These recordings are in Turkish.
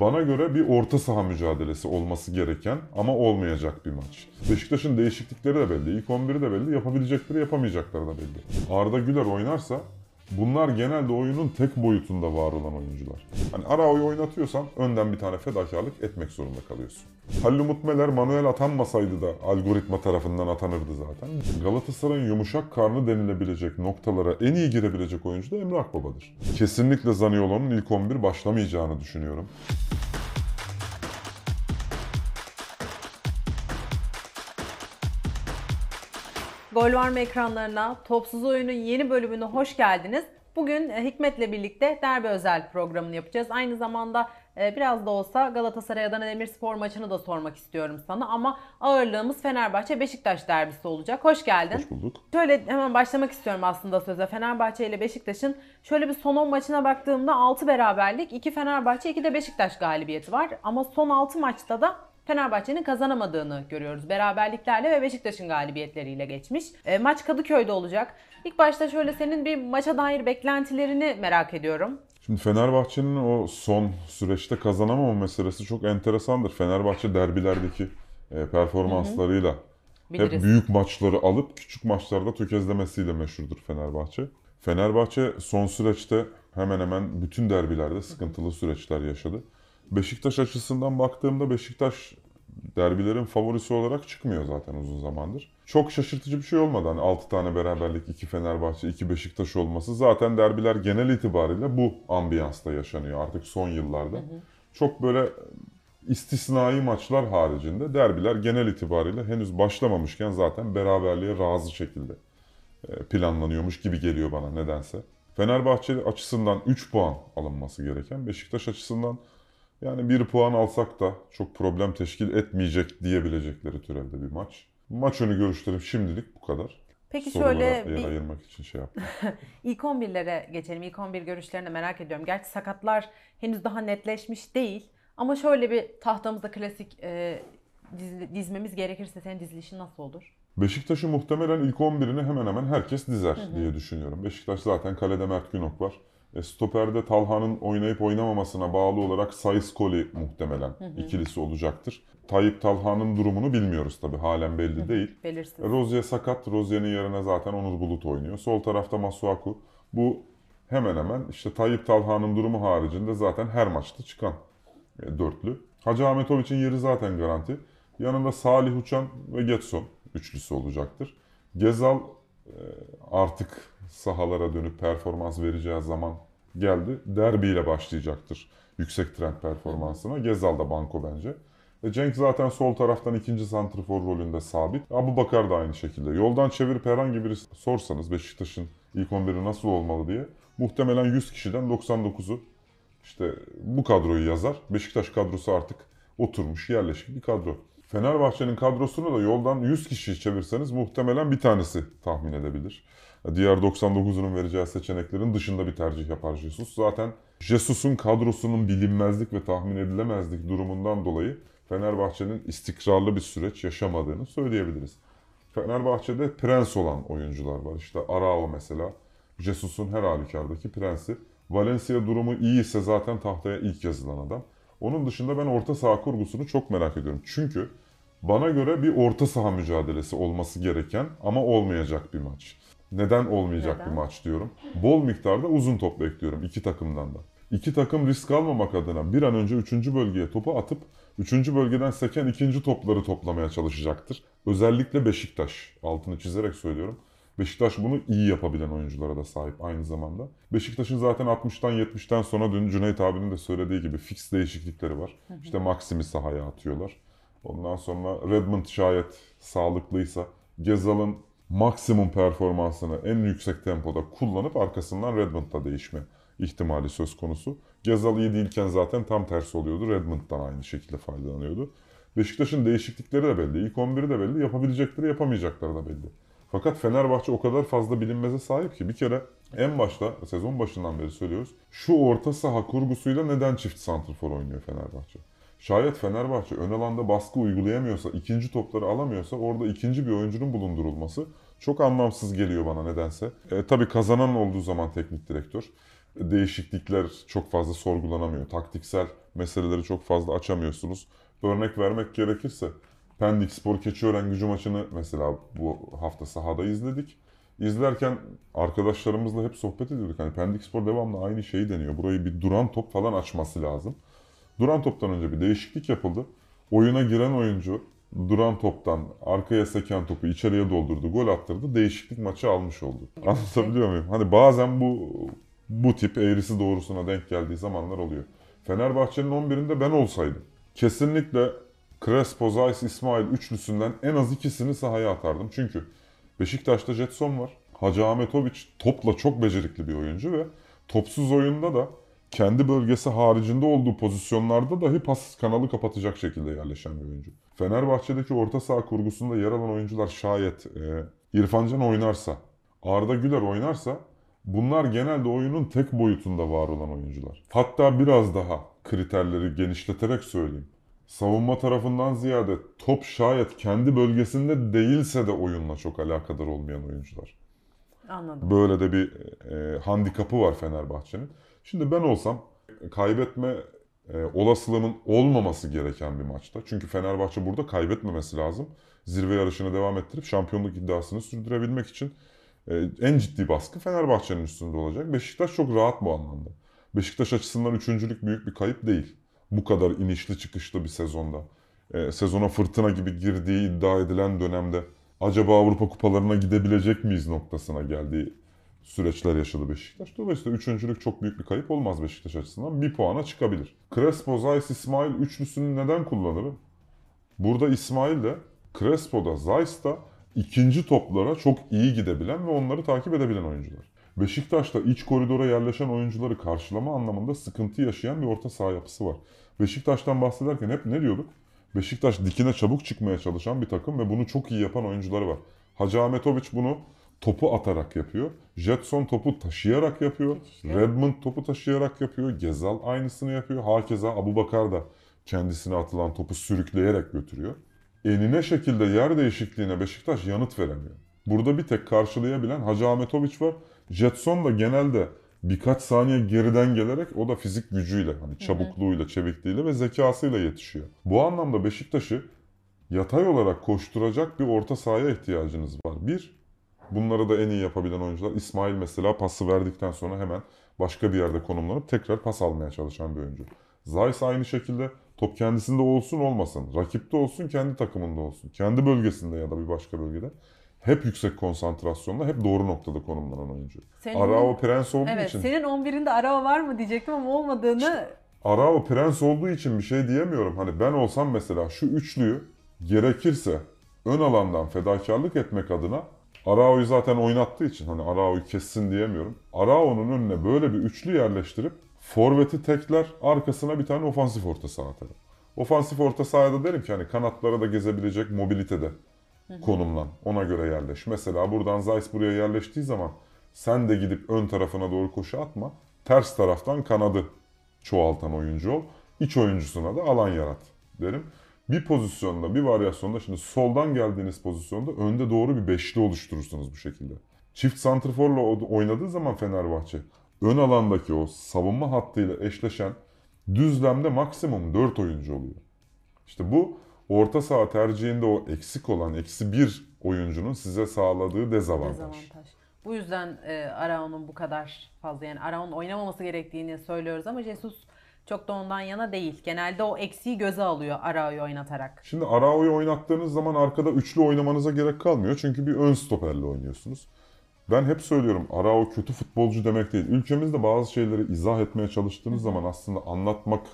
Bana göre bir orta saha mücadelesi olması gereken ama olmayacak bir maç. Beşiktaş'ın değişiklikleri de belli, ilk 11'i de belli, yapabilecekleri yapamayacakları da belli. Arda Güler oynarsa Bunlar genelde oyunun tek boyutunda var olan oyuncular. Hani Arao'yu oynatıyorsan önden bir tane fedakarlık etmek zorunda kalıyorsun. Halil Umut Meler manuel atanmasaydı da algoritma tarafından atanırdı zaten. Galatasaray'ın yumuşak karnı denilebilecek noktalara en iyi girebilecek oyuncu da Emre Akbaba'dır. Kesinlikle Zaniolo'nun ilk 11 başlamayacağını düşünüyorum. Gol var mı ekranlarına? Topsuz Oyun'un yeni bölümüne hoş geldiniz. Bugün e, Hikmet'le birlikte derbi özel programını yapacağız. Aynı zamanda e, biraz da olsa Galatasaray Adana Demirspor maçını da sormak istiyorum sana ama ağırlığımız Fenerbahçe Beşiktaş derbisi olacak. Hoş geldin. Hoş bulduk. Şöyle hemen başlamak istiyorum aslında söze. Fenerbahçe ile Beşiktaş'ın şöyle bir son 10 maçına baktığımda 6 beraberlik, 2 Fenerbahçe, 2 de Beşiktaş galibiyeti var. Ama son 6 maçta da Fenerbahçe'nin kazanamadığını görüyoruz. Beraberliklerle ve Beşiktaş'ın galibiyetleriyle geçmiş. E, maç Kadıköy'de olacak. İlk başta şöyle senin bir maça dair beklentilerini merak ediyorum. Şimdi Fenerbahçe'nin o son süreçte kazanamama meselesi çok enteresandır. Fenerbahçe derbilerdeki e, performanslarıyla Biliriz. hep büyük maçları alıp küçük maçlarda tökezlemesiyle meşhurdur Fenerbahçe. Fenerbahçe son süreçte hemen hemen bütün derbilerde sıkıntılı süreçler yaşadı. Beşiktaş açısından baktığımda Beşiktaş derbilerin favorisi olarak çıkmıyor zaten uzun zamandır. Çok şaşırtıcı bir şey olmadı. Hani 6 tane beraberlik, 2 Fenerbahçe, 2 Beşiktaş olması. Zaten derbiler genel itibariyle bu ambiyansta yaşanıyor artık son yıllarda. Çok böyle istisnai maçlar haricinde derbiler genel itibariyle henüz başlamamışken zaten beraberliğe razı şekilde e, planlanıyormuş gibi geliyor bana nedense. Fenerbahçe açısından 3 puan alınması gereken, Beşiktaş açısından yani bir puan alsak da çok problem teşkil etmeyecek diyebilecekleri türevde bir maç. Maç önü görüşlerim şimdilik bu kadar. Peki Sorulara şöyle bir ayırmak için şey yaptım. ilk 11'lere geçelim. İlk 11 görüşlerini merak ediyorum. Gerçi sakatlar henüz daha netleşmiş değil. Ama şöyle bir tahtamızda klasik e, dizi- dizmemiz gerekirse senin dizilişin nasıl olur? Beşiktaş'ı muhtemelen ilk 11'ini hemen hemen herkes dizer diye düşünüyorum. Beşiktaş zaten kalede Mert Günok var. E, stoperde Talha'nın oynayıp oynamamasına bağlı olarak Sayıs Koli muhtemelen ikilisi olacaktır. Tayyip Talha'nın durumunu bilmiyoruz tabii. Halen belli değil. Belirsiz. Rozier sakat. Rozier'in yerine zaten Onur Bulut oynuyor. Sol tarafta Masuaku. Bu hemen hemen işte Tayyip Talha'nın durumu haricinde zaten her maçta çıkan e, dörtlü. Hacı Ahmetoviç'in yeri zaten garanti. Yanında Salih Uçan ve Getson üçlüsü olacaktır. Gezal e, artık sahalara dönüp performans vereceği zaman geldi. Derbiyle başlayacaktır yüksek trend performansına. Gezal da banko bence. Ve Cenk zaten sol taraftan ikinci santrfor rolünde sabit. Abu Bakar da aynı şekilde. Yoldan çevirip herhangi biri sorsanız Beşiktaş'ın ilk 11'i nasıl olmalı diye muhtemelen 100 kişiden 99'u işte bu kadroyu yazar. Beşiktaş kadrosu artık oturmuş, yerleşik bir kadro. Fenerbahçe'nin kadrosunu da yoldan 100 kişi çevirseniz muhtemelen bir tanesi tahmin edebilir. Diğer 99'unun vereceği seçeneklerin dışında bir tercih yapar Jesus. Zaten Jesus'un kadrosunun bilinmezlik ve tahmin edilemezlik durumundan dolayı Fenerbahçe'nin istikrarlı bir süreç yaşamadığını söyleyebiliriz. Fenerbahçe'de prens olan oyuncular var. İşte Arao mesela Jesus'un her halükardaki prensi. Valencia durumu iyi ise zaten tahtaya ilk yazılan adam. Onun dışında ben orta saha kurgusunu çok merak ediyorum. Çünkü bana göre bir orta saha mücadelesi olması gereken ama olmayacak bir maç. Neden olmayacak Neden? bir maç diyorum. Bol miktarda uzun top bekliyorum iki takımdan da. İki takım risk almamak adına bir an önce 3. bölgeye topu atıp 3. bölgeden seken ikinci topları toplamaya çalışacaktır. Özellikle Beşiktaş. Altını çizerek söylüyorum. Beşiktaş bunu iyi yapabilen oyunculara da sahip aynı zamanda. Beşiktaş'ın zaten 60'tan 70'ten sonra dün Cüneyt abinin de söylediği gibi fix değişiklikleri var. İşte Maxim'i sahaya atıyorlar. Ondan sonra Redmond şayet sağlıklıysa Gezal'ın maksimum performansını en yüksek tempoda kullanıp arkasından Redmond'da değişme ihtimali söz konusu. Gezal iyi değilken zaten tam tersi oluyordu. Redmond'dan aynı şekilde faydalanıyordu. Beşiktaş'ın değişiklikleri de belli. İlk 11'i de belli. Yapabilecekleri yapamayacakları da belli. Fakat Fenerbahçe o kadar fazla bilinmeze sahip ki bir kere en başta sezon başından beri söylüyoruz. Şu orta saha kurgusuyla neden çift santrfor oynuyor Fenerbahçe? Şayet Fenerbahçe ön alanda baskı uygulayamıyorsa, ikinci topları alamıyorsa orada ikinci bir oyuncunun bulundurulması çok anlamsız geliyor bana nedense. E, tabii kazanan olduğu zaman teknik direktör. değişiklikler çok fazla sorgulanamıyor. Taktiksel meseleleri çok fazla açamıyorsunuz. Örnek vermek gerekirse Pendik Spor Keçiören gücü maçını mesela bu hafta sahada izledik. İzlerken arkadaşlarımızla hep sohbet ediyorduk. Hani Pendik Spor devamlı aynı şeyi deniyor. Burayı bir duran top falan açması lazım. Duran toptan önce bir değişiklik yapıldı. Oyuna giren oyuncu duran toptan arkaya seken topu içeriye doldurdu, gol attırdı. Değişiklik maçı almış oldu. Anlatabiliyor muyum? Hani bazen bu bu tip eğrisi doğrusuna denk geldiği zamanlar oluyor. Fenerbahçe'nin 11'inde ben olsaydım kesinlikle Crespo, Zayis, İsmail üçlüsünden en az ikisini sahaya atardım. Çünkü Beşiktaş'ta Jetson var. Hacı Ahmetoviç topla çok becerikli bir oyuncu ve topsuz oyunda da kendi bölgesi haricinde olduğu pozisyonlarda dahi pas kanalı kapatacak şekilde yerleşen bir oyuncu. Fenerbahçe'deki orta saha kurgusunda yer alan oyuncular şayet e, İrfan Can oynarsa, Arda Güler oynarsa bunlar genelde oyunun tek boyutunda var olan oyuncular. Hatta biraz daha kriterleri genişleterek söyleyeyim. Savunma tarafından ziyade top şayet kendi bölgesinde değilse de oyunla çok alakadar olmayan oyuncular. Anladım. Böyle de bir e, handikapı var Fenerbahçe'nin. Şimdi ben olsam kaybetme e, olasılığının olmaması gereken bir maçta. Çünkü Fenerbahçe burada kaybetmemesi lazım. Zirve yarışını devam ettirip şampiyonluk iddiasını sürdürebilmek için e, en ciddi baskı Fenerbahçe'nin üstünde olacak. Beşiktaş çok rahat bu anlamda. Beşiktaş açısından üçüncülük büyük bir kayıp değil. Bu kadar inişli çıkışlı bir sezonda. E, sezona fırtına gibi girdiği iddia edilen dönemde acaba Avrupa kupalarına gidebilecek miyiz noktasına geldiği süreçler yaşadı Beşiktaş. Dolayısıyla üçüncülük çok büyük bir kayıp olmaz Beşiktaş açısından. Bir puana çıkabilir. Crespo, Zayis, İsmail üçlüsünü neden kullanırım? Burada İsmail de Crespo'da, Zayis da ikinci toplara çok iyi gidebilen ve onları takip edebilen oyuncular. Beşiktaş'ta iç koridora yerleşen oyuncuları karşılama anlamında sıkıntı yaşayan bir orta saha yapısı var. Beşiktaş'tan bahsederken hep ne diyorduk? Beşiktaş dikine çabuk çıkmaya çalışan bir takım ve bunu çok iyi yapan oyuncuları var. Hacı Ahmetoviç bunu topu atarak yapıyor. Jetson topu taşıyarak yapıyor. Redmond topu taşıyarak yapıyor. Gezal aynısını yapıyor. Hakeza Abubakar da kendisine atılan topu sürükleyerek götürüyor. Enine şekilde yer değişikliğine Beşiktaş yanıt veremiyor. Burada bir tek karşılayabilen Hacı Ahmetoviç var. Jetson da genelde birkaç saniye geriden gelerek o da fizik gücüyle, hani çabukluğuyla, çevikliğiyle ve zekasıyla yetişiyor. Bu anlamda Beşiktaş'ı yatay olarak koşturacak bir orta sahaya ihtiyacınız var. Bir, bunları da en iyi yapabilen oyuncular. İsmail mesela pası verdikten sonra hemen başka bir yerde konumlanıp tekrar pas almaya çalışan bir oyuncu. Zayis aynı şekilde top kendisinde olsun olmasın, rakipte olsun, kendi takımında olsun, kendi bölgesinde ya da bir başka bölgede hep yüksek konsantrasyonla, hep doğru noktada konumlanan oyuncu. Senin- Arao prens olduğu Evet, için senin 11'inde araba var mı diyecektim ama olmadığını Arao prens olduğu için bir şey diyemiyorum. Hani ben olsam mesela şu üçlüyü gerekirse ön alandan fedakarlık etmek adına Arao'yu zaten oynattığı için hani Arao'yu kessin diyemiyorum. Arao'nun önüne böyle bir üçlü yerleştirip forveti tekler arkasına bir tane ofansif orta saha atarım. Ofansif orta sahada derim ki hani kanatlara da gezebilecek mobilitede konumlan. Ona göre yerleş. Mesela buradan Zeiss buraya yerleştiği zaman sen de gidip ön tarafına doğru koşu atma. Ters taraftan kanadı çoğaltan oyuncu ol. İç oyuncusuna da alan yarat derim. Bir pozisyonda, bir varyasyonda şimdi soldan geldiğiniz pozisyonda önde doğru bir beşli oluşturursunuz bu şekilde. Çift santrforla oynadığı zaman Fenerbahçe ön alandaki o savunma hattıyla eşleşen düzlemde maksimum 4 oyuncu oluyor. İşte bu orta saha tercihinde o eksik olan eksi bir oyuncunun size sağladığı dezavantaj. dezavantaj. Bu yüzden e, Arao'nun bu kadar fazla yani Arao'nun oynamaması gerektiğini söylüyoruz ama Jesus çok da ondan yana değil. Genelde o eksiği göze alıyor Arao'yu oynatarak. Şimdi Arao'yu oynattığınız zaman arkada üçlü oynamanıza gerek kalmıyor. Çünkü bir ön stoperle oynuyorsunuz. Ben hep söylüyorum Arao kötü futbolcu demek değil. Ülkemizde bazı şeyleri izah etmeye çalıştığınız zaman aslında anlatmak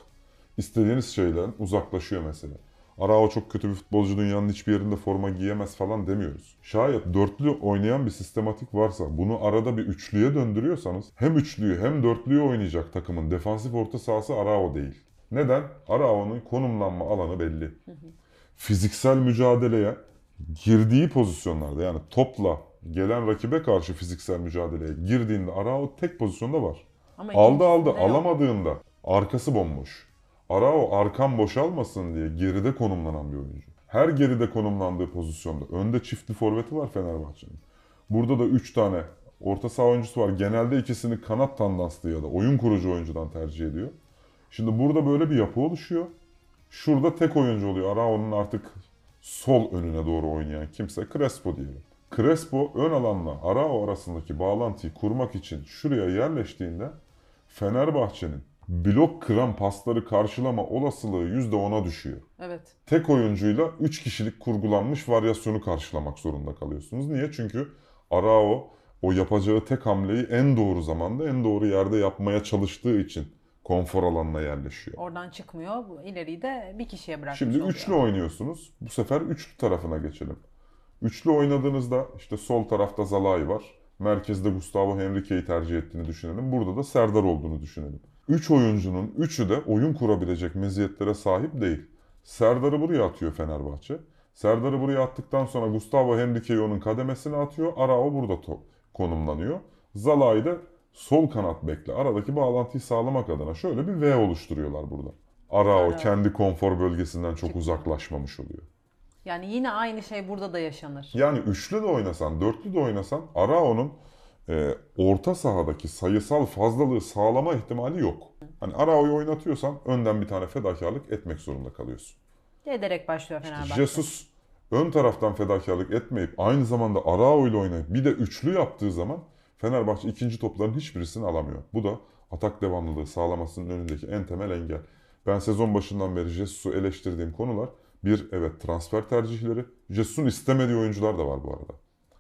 istediğiniz şeylerden uzaklaşıyor mesela. Arao çok kötü bir futbolcu dünyanın hiçbir yerinde forma giyemez falan demiyoruz. Şayet dörtlü oynayan bir sistematik varsa bunu arada bir üçlüye döndürüyorsanız hem üçlüyü hem dörtlüyü oynayacak takımın defansif orta sahası Arao değil. Neden? Arao'nun konumlanma alanı belli. Fiziksel mücadeleye girdiği pozisyonlarda yani topla gelen rakibe karşı fiziksel mücadeleye girdiğinde Arao tek pozisyonda var. Ama Aldı aldı alamadığında arkası bomboş. Arao arkam boşalmasın diye geride konumlanan bir oyuncu. Her geride konumlandığı pozisyonda önde çiftli forveti var Fenerbahçe'nin. Burada da 3 tane Orta saha oyuncusu var. Genelde ikisini kanat tandanslı ya da oyun kurucu oyuncudan tercih ediyor. Şimdi burada böyle bir yapı oluşuyor. Şurada tek oyuncu oluyor. Arao'nun artık sol önüne doğru oynayan kimse Crespo diyelim. Crespo ön alanla Arao arasındaki bağlantıyı kurmak için şuraya yerleştiğinde Fenerbahçe'nin blok kıran pasları karşılama olasılığı %10'a düşüyor. Evet. Tek oyuncuyla 3 kişilik kurgulanmış varyasyonu karşılamak zorunda kalıyorsunuz. Niye? Çünkü Arao o yapacağı tek hamleyi en doğru zamanda en doğru yerde yapmaya çalıştığı için konfor alanına yerleşiyor. Oradan çıkmıyor. İleriyi de bir kişiye bırakmış Şimdi oluyor. üçlü oynuyorsunuz. Bu sefer üçlü tarafına geçelim. Üçlü oynadığınızda işte sol tarafta Zalai var. Merkezde Gustavo Henrique'yi tercih ettiğini düşünelim. Burada da Serdar olduğunu düşünelim. Üç oyuncunun üçü de oyun kurabilecek meziyetlere sahip değil. Serdar'ı buraya atıyor Fenerbahçe. Serdar'ı buraya attıktan sonra Gustavo Henrique'yi onun kademesine atıyor. Arao burada to- konumlanıyor. Zalai de sol kanat bekle. Aradaki bağlantıyı sağlamak adına şöyle bir V oluşturuyorlar burada. Arao Arao. kendi konfor bölgesinden çok Çıkıyor. uzaklaşmamış oluyor. Yani yine aynı şey burada da yaşanır. Yani üçlü de oynasan, dörtlü de oynasan Arao'nun e, orta sahadaki sayısal fazlalığı sağlama ihtimali yok. Hani Arao'yu oynatıyorsan önden bir tane fedakarlık etmek zorunda kalıyorsun. Ederek başlıyor Fenerbahçe. Jesus ön taraftan fedakarlık etmeyip aynı zamanda Arao ile oynayıp bir de üçlü yaptığı zaman Fenerbahçe ikinci topların hiçbirisini alamıyor. Bu da atak devamlılığı sağlamasının önündeki en temel engel. Ben sezon başından beri Jesus'u eleştirdiğim konular bir evet transfer tercihleri. Jesus'un istemediği oyuncular da var bu arada.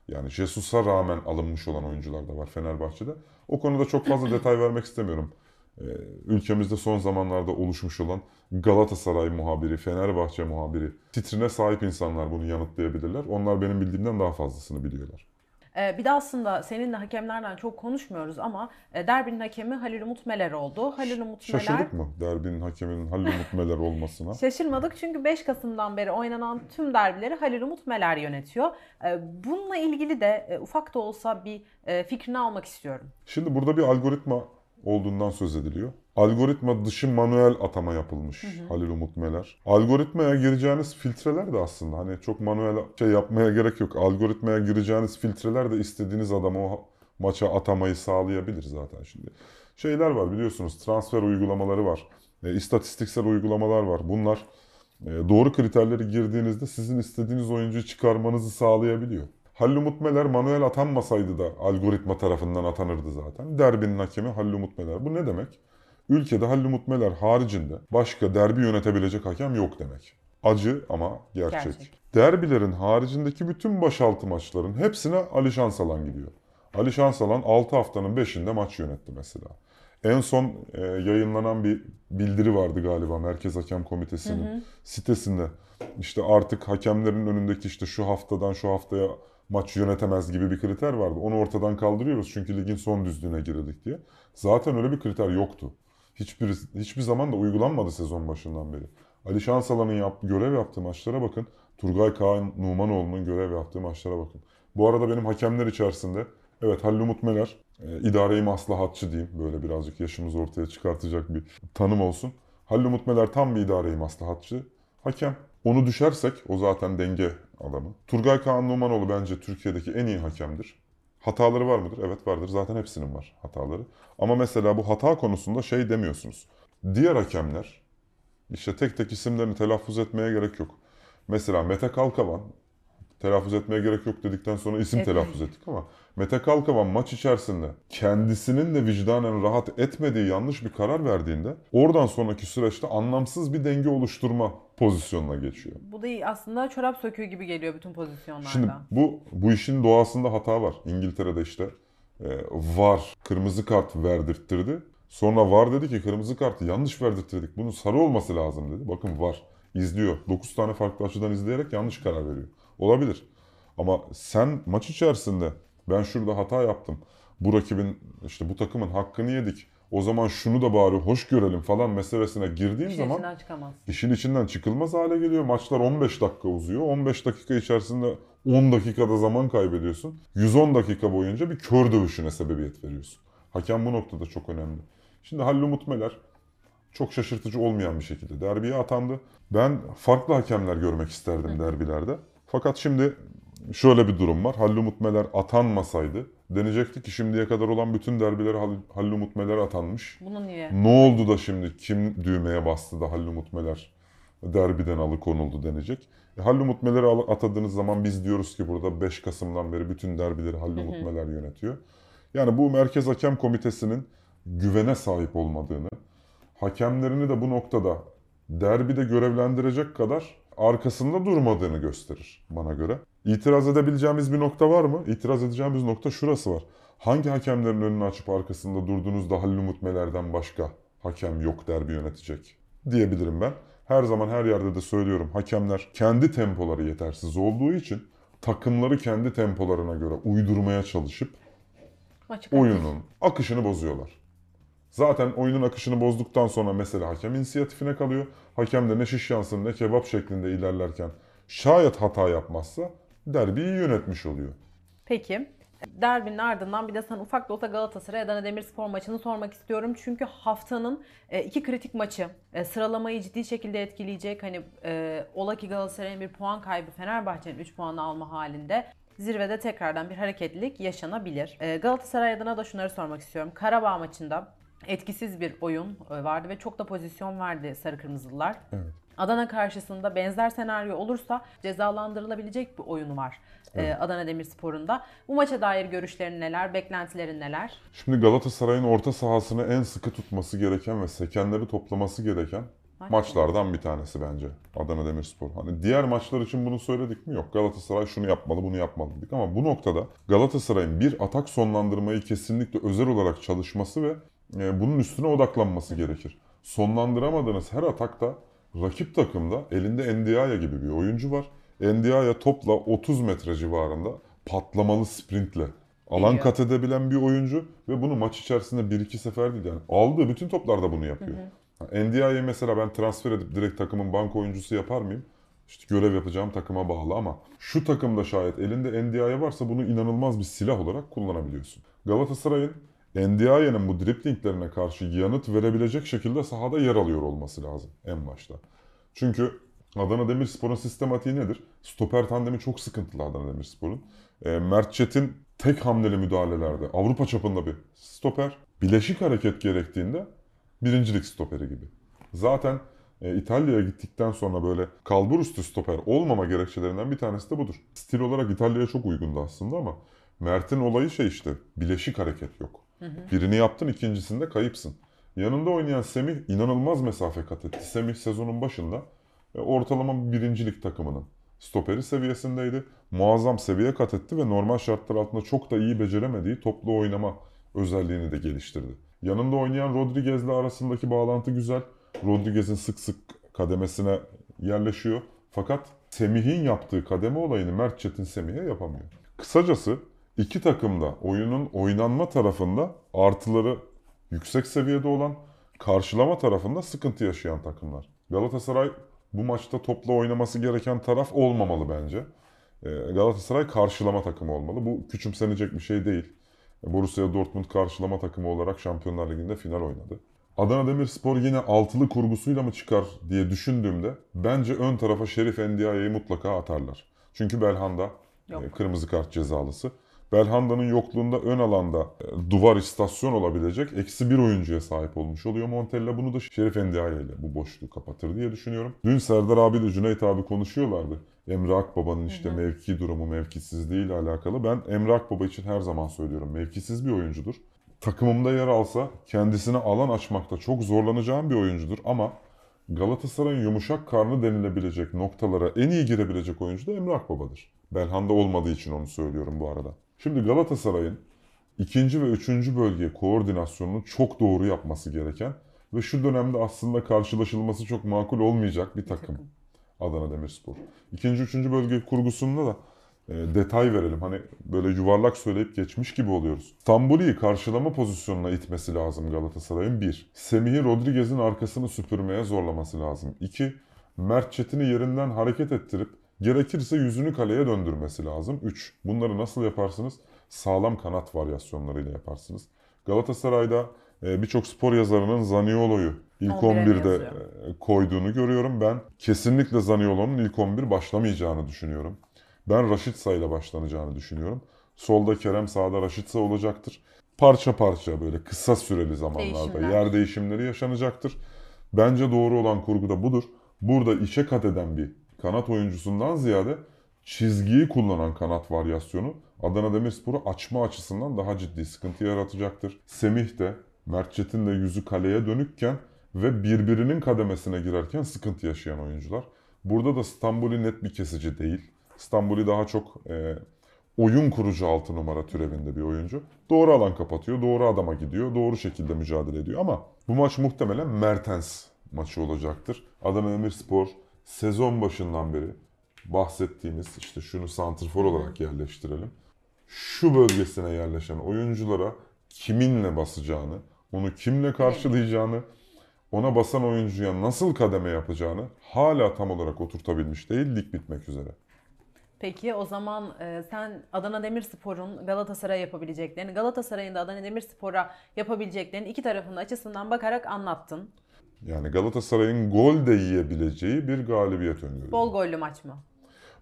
Yani Jesus'a rağmen alınmış olan oyuncular da var Fenerbahçe'de. O konuda çok fazla detay vermek istemiyorum. Ee, ülkemizde son zamanlarda oluşmuş olan Galatasaray muhabiri, Fenerbahçe muhabiri, titrine sahip insanlar bunu yanıtlayabilirler. Onlar benim bildiğimden daha fazlasını biliyorlar. Ee, bir de aslında seninle hakemlerden çok konuşmuyoruz ama e, derbinin hakemi Halil Umut Meler oldu. Halil Umut Meler... Şaşırdık mı derbinin hakeminin Halil Umut Meler olmasına? Şaşırmadık çünkü 5 Kasım'dan beri oynanan tüm derbileri Halil Umut Meler yönetiyor. Ee, Bununla ilgili de e, ufak da olsa bir e, fikrini almak istiyorum. Şimdi burada bir algoritma olduğundan söz ediliyor. Algoritma dışı manuel atama yapılmış Halil Umut Meler. Algoritmaya gireceğiniz filtreler de aslında hani çok manuel şey yapmaya gerek yok. Algoritmaya gireceğiniz filtreler de istediğiniz adamı o maça atamayı sağlayabilir zaten şimdi. Şeyler var biliyorsunuz transfer uygulamaları var. E, istatistiksel uygulamalar var. Bunlar e, doğru kriterleri girdiğinizde sizin istediğiniz oyuncuyu çıkarmanızı sağlayabiliyor. Halil Umut Meler manuel atanmasaydı da algoritma tarafından atanırdı zaten. Derbinin hakemi Halil Umut Meler. Bu ne demek? Ülkede Halil Umut Meler haricinde başka derbi yönetebilecek hakem yok demek. Acı ama gerçek. Gerçek. Derbilerin haricindeki bütün başaltı maçların hepsine Ali Şansalan gidiyor. Ali Şansalan 6 haftanın 5'inde maç yönetti mesela. En son e, yayınlanan bir bildiri vardı galiba Merkez Hakem Komitesi'nin sitesinde. İşte artık hakemlerin önündeki işte şu haftadan şu haftaya maç yönetemez gibi bir kriter vardı. Onu ortadan kaldırıyoruz çünkü ligin son düzlüğüne girildik diye. Zaten öyle bir kriter yoktu. Hiçbir hiçbir zaman da uygulanmadı sezon başından beri. Ali Şansalan'ın yap, görev yaptığı maçlara bakın. Turgay Kaan Numanoğlu'nun görev yaptığı maçlara bakın. Bu arada benim hakemler içerisinde evet Halil Umut Meler e, idareyi maslahatçı diyeyim. Böyle birazcık yaşımızı ortaya çıkartacak bir tanım olsun. Halil Umut Meler tam bir idareyi maslahatçı. Hakem. Onu düşersek o zaten denge adamı. Turgay Kaan Numanoğlu bence Türkiye'deki en iyi hakemdir. Hataları var mıdır? Evet vardır. Zaten hepsinin var hataları. Ama mesela bu hata konusunda şey demiyorsunuz. Diğer hakemler, işte tek tek isimlerini telaffuz etmeye gerek yok. Mesela Mete Kalkavan, telaffuz etmeye gerek yok dedikten sonra isim Etmedik. telaffuz ettik ama Mete Kalkavan maç içerisinde kendisinin de vicdanen rahat etmediği yanlış bir karar verdiğinde oradan sonraki süreçte anlamsız bir denge oluşturma pozisyonuna geçiyor. Bu da aslında çorap söküğü gibi geliyor bütün pozisyonlarda. Şimdi bu bu işin doğasında hata var. İngiltere'de işte e, VAR kırmızı kart verdirttirdi. Sonra VAR dedi ki kırmızı kartı yanlış verdirttirdik. Bunun sarı olması lazım dedi. Bakın VAR izliyor. 9 tane farklı açıdan izleyerek yanlış karar veriyor. Olabilir. Ama sen maç içerisinde ben şurada hata yaptım. Bu rakibin işte bu takımın hakkını yedik. O zaman şunu da bari hoş görelim falan meselesine girdiğin İşin zaman içinden çıkamaz. işin içinden çıkılmaz hale geliyor. Maçlar 15 dakika uzuyor. 15 dakika içerisinde 10 dakikada zaman kaybediyorsun. 110 dakika boyunca bir kör dövüşüne sebebiyet veriyorsun. Hakem bu noktada çok önemli. Şimdi Halil Umut Meler çok şaşırtıcı olmayan bir şekilde derbiye atandı. Ben farklı hakemler görmek isterdim derbilerde. Fakat şimdi şöyle bir durum var. Hallumut Meler atanmasaydı denecekti ki şimdiye kadar olan bütün derbilere Hall- Hallumut Meler atanmış. Bunu niye? Ne oldu da şimdi kim düğmeye bastı da Hallumut Meler derbiden alıkonuldu denecek. E, Hallumut Meler'i atadığınız zaman biz diyoruz ki burada 5 Kasım'dan beri bütün derbileri Hallumut Meler yönetiyor. Yani bu Merkez Hakem Komitesi'nin güvene sahip olmadığını, hakemlerini de bu noktada derbide görevlendirecek kadar arkasında durmadığını gösterir bana göre. İtiraz edebileceğimiz bir nokta var mı? İtiraz edeceğimiz nokta şurası var. Hangi hakemlerin önünü açıp arkasında durduğunuzda Hallumut Meler'den başka hakem yok derbi yönetecek diyebilirim ben. Her zaman her yerde de söylüyorum. Hakemler kendi tempoları yetersiz olduğu için takımları kendi tempolarına göre uydurmaya çalışıp Maçı oyunun akışını bozuyorlar. Zaten oyunun akışını bozduktan sonra mesela hakem inisiyatifine kalıyor. Hakem de ne şiş yansın ne kebap şeklinde ilerlerken şayet hata yapmazsa derbiyi yönetmiş oluyor. Peki. Derbinin ardından bir de sana ufak da olsa Galatasaray Adana Demirspor maçını sormak istiyorum. Çünkü haftanın e, iki kritik maçı e, sıralamayı ciddi şekilde etkileyecek. Hani e, ola ki Galatasaray'ın bir puan kaybı Fenerbahçe'nin 3 puanı alma halinde zirvede tekrardan bir hareketlilik yaşanabilir. Galatasaray adına da şunları sormak istiyorum. Karabağ maçında etkisiz bir oyun vardı ve çok da pozisyon verdi Sarı Kırmızılılar. Evet. Adana karşısında benzer senaryo olursa cezalandırılabilecek bir oyunu var e, Adana Demirspor'un da. Bu maça dair görüşlerin neler, beklentilerin neler? Şimdi Galatasaray'ın orta sahasını en sıkı tutması gereken ve sekenleri toplaması gereken Maç maçlardan bir tanesi bence Adana Demirspor. Hani diğer maçlar için bunu söyledik mi? Yok. Galatasaray şunu yapmalı, bunu yapmalı dedik ama bu noktada Galatasaray'ın bir atak sonlandırmayı kesinlikle özel olarak çalışması ve e, bunun üstüne odaklanması gerekir. Sonlandıramadığınız her atakta rakip takımda elinde Ndiaye gibi bir oyuncu var. Ndiaye topla 30 metre civarında patlamalı sprintle alan kat edebilen bir oyuncu ve bunu maç içerisinde bir iki sefer değil yani aldığı bütün toplarda bunu yapıyor. Ndiaye'yi mesela ben transfer edip direkt takımın bank oyuncusu yapar mıyım? İşte görev yapacağım takıma bağlı ama şu takımda şayet elinde Ndiaye varsa bunu inanılmaz bir silah olarak kullanabiliyorsun. Galatasaray'ın Ndiaye'nin bu driplinglerine karşı yanıt verebilecek şekilde sahada yer alıyor olması lazım en başta. Çünkü Adana Demirspor'un sistematiği nedir? Stoper tandemi çok sıkıntılı Adana Demirspor'un. E, Mert Çetin tek hamleli müdahalelerde Avrupa çapında bir stoper. Bileşik hareket gerektiğinde birincilik stoperi gibi. Zaten e, İtalya'ya gittikten sonra böyle kalbur üstü stoper olmama gerekçelerinden bir tanesi de budur. Stil olarak İtalya'ya çok uygundu aslında ama Mert'in olayı şey işte bileşik hareket yok. Birini yaptın ikincisinde kayıpsın. Yanında oynayan Semih inanılmaz mesafe kat etti. Semih sezonun başında e, ortalama bir birincilik takımının stoperi seviyesindeydi. Muazzam seviye kat etti ve normal şartlar altında çok da iyi beceremediği toplu oynama özelliğini de geliştirdi. Yanında oynayan Rodriguez'le arasındaki bağlantı güzel. Rodriguez'in sık sık kademesine yerleşiyor. Fakat Semih'in yaptığı kademe olayını Mert Çetin Semih'e yapamıyor. Kısacası iki takım da oyunun oynanma tarafında artıları yüksek seviyede olan, karşılama tarafında sıkıntı yaşayan takımlar. Galatasaray bu maçta topla oynaması gereken taraf olmamalı bence. Ee, Galatasaray karşılama takımı olmalı. Bu küçümsenecek bir şey değil. Borussia Dortmund karşılama takımı olarak Şampiyonlar Ligi'nde final oynadı. Adana Demirspor yine altılı kurgusuyla mı çıkar diye düşündüğümde bence ön tarafa Şerif Endiaye'yi mutlaka atarlar. Çünkü Belhanda Yok. e, kırmızı kart cezalısı. Belhanda'nın yokluğunda ön alanda e, duvar istasyon olabilecek eksi bir oyuncuya sahip olmuş oluyor Montella. Bunu da Şerif Endiaye ile bu boşluğu kapatır diye düşünüyorum. Dün Serdar abi ile Cüneyt abi konuşuyorlardı. Emre Akbaba'nın işte mevki durumu, mevkisizliği ile alakalı. Ben Emre Akbaba için her zaman söylüyorum. Mevkisiz bir oyuncudur. Takımımda yer alsa kendisine alan açmakta çok zorlanacağım bir oyuncudur ama Galatasaray'ın yumuşak karnı denilebilecek noktalara en iyi girebilecek oyuncu da Emre Akbaba'dır. Belhanda olmadığı için onu söylüyorum bu arada. Şimdi Galatasaray'ın ikinci ve üçüncü bölge koordinasyonunu çok doğru yapması gereken ve şu dönemde aslında karşılaşılması çok makul olmayacak bir takım. Adana Demirspor. İkinci, üçüncü bölge kurgusunda da e, detay verelim. Hani böyle yuvarlak söyleyip geçmiş gibi oluyoruz. Tambuli'yi karşılama pozisyonuna itmesi lazım Galatasaray'ın. Bir. Semih'i Rodriguez'in arkasını süpürmeye zorlaması lazım. İki. Mert Çetin'i yerinden hareket ettirip gerekirse yüzünü kaleye döndürmesi lazım. Üç. Bunları nasıl yaparsınız? Sağlam kanat varyasyonlarıyla yaparsınız. Galatasaray'da e, birçok spor yazarının Zaniolo'yu ilk 11'e 11'de yazıyor. e, koyduğunu görüyorum. Ben kesinlikle Zaniolo'nun ilk 11 başlamayacağını düşünüyorum. Ben Raşitsa ile başlanacağını düşünüyorum. Solda Kerem, sağda Raşitsa olacaktır. Parça parça böyle kısa süreli zamanlarda Değişimler. yer değişimleri yaşanacaktır. Bence doğru olan kurgu da budur. Burada içe kat eden bir kanat oyuncusundan ziyade çizgiyi kullanan kanat varyasyonu Adana Demirspor'u açma açısından daha ciddi sıkıntı yaratacaktır. Semih de Mert Çetin de yüzü kaleye dönükken ve birbirinin kademesine girerken sıkıntı yaşayan oyuncular. Burada da Stambuli net bir kesici değil. Stambuli daha çok e, oyun kurucu altı numara türevinde bir oyuncu. Doğru alan kapatıyor, doğru adama gidiyor, doğru şekilde mücadele ediyor ama bu maç muhtemelen Mertens maçı olacaktır. Adana Demirspor sezon başından beri bahsettiğimiz işte şunu santrfor olarak yerleştirelim. Şu bölgesine yerleşen oyunculara kiminle basacağını, onu kimle karşılayacağını, ona basan oyuncuya nasıl kademe yapacağını hala tam olarak oturtabilmiş değil lig bitmek üzere. Peki o zaman e, sen Adana Demirspor'un Galatasaray'a yapabileceklerini, Galatasaray'ın da Adana Demirspor'a yapabileceklerini iki tarafın da açısından bakarak anlattın. Yani Galatasaray'ın gol de yiyebileceği bir galibiyet öngörüyorum. Bol gollü maç mı?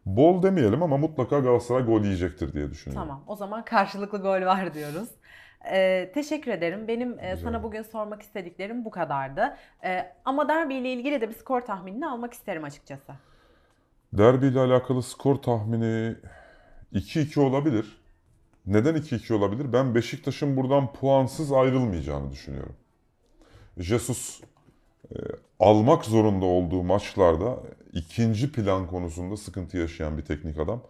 Bol demeyelim ama mutlaka Galatasaray gol yiyecektir diye düşünüyorum. Tamam. O zaman karşılıklı gol var diyoruz. Ee, teşekkür ederim. Benim e, sana bugün sormak istediklerim bu kadardı. Ee, ama derbi ile ilgili de bir skor tahminini almak isterim açıkçası. Derbi ile alakalı skor tahmini 2-2 olabilir. Neden 2-2 olabilir? Ben Beşiktaş'ın buradan puansız ayrılmayacağını düşünüyorum. Jesus almak zorunda olduğu maçlarda ikinci plan konusunda sıkıntı yaşayan bir teknik adam.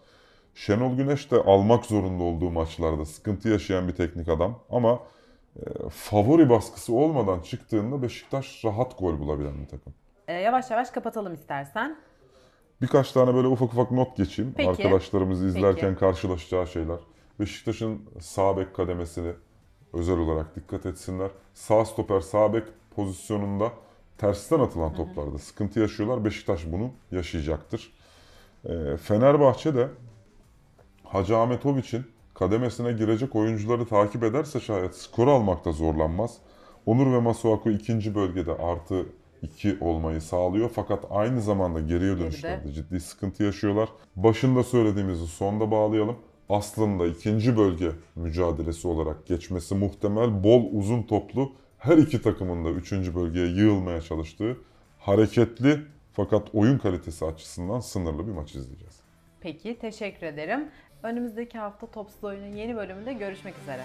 Şenol Güneş de almak zorunda olduğu maçlarda sıkıntı yaşayan bir teknik adam ama e, favori baskısı olmadan çıktığında Beşiktaş rahat gol bulabilen bir takım. Ee, yavaş yavaş kapatalım istersen. Birkaç tane böyle ufak ufak not geçeyim. Peki. Arkadaşlarımız izlerken Peki. karşılaşacağı şeyler. Beşiktaş'ın sağ bek kademesini özel olarak dikkat etsinler. Sağ stoper sağ bek pozisyonunda tersten atılan toplarda sıkıntı yaşıyorlar. Beşiktaş bunu yaşayacaktır. Ee, Fenerbahçe de Hacı Ahmetoviç'in kademesine girecek oyuncuları takip ederse şayet skor almakta zorlanmaz. Onur ve Masuaku ikinci bölgede artı 2 olmayı sağlıyor. Fakat aynı zamanda geriye dönüşlerde ciddi sıkıntı yaşıyorlar. Başında söylediğimizi sonda bağlayalım. Aslında ikinci bölge mücadelesi olarak geçmesi muhtemel bol uzun toplu her iki takımın da üçüncü bölgeye yığılmaya çalıştığı hareketli fakat oyun kalitesi açısından sınırlı bir maç izleyeceğiz. Peki teşekkür ederim. Önümüzdeki hafta Topsuz Oyun'un yeni bölümünde görüşmek üzere.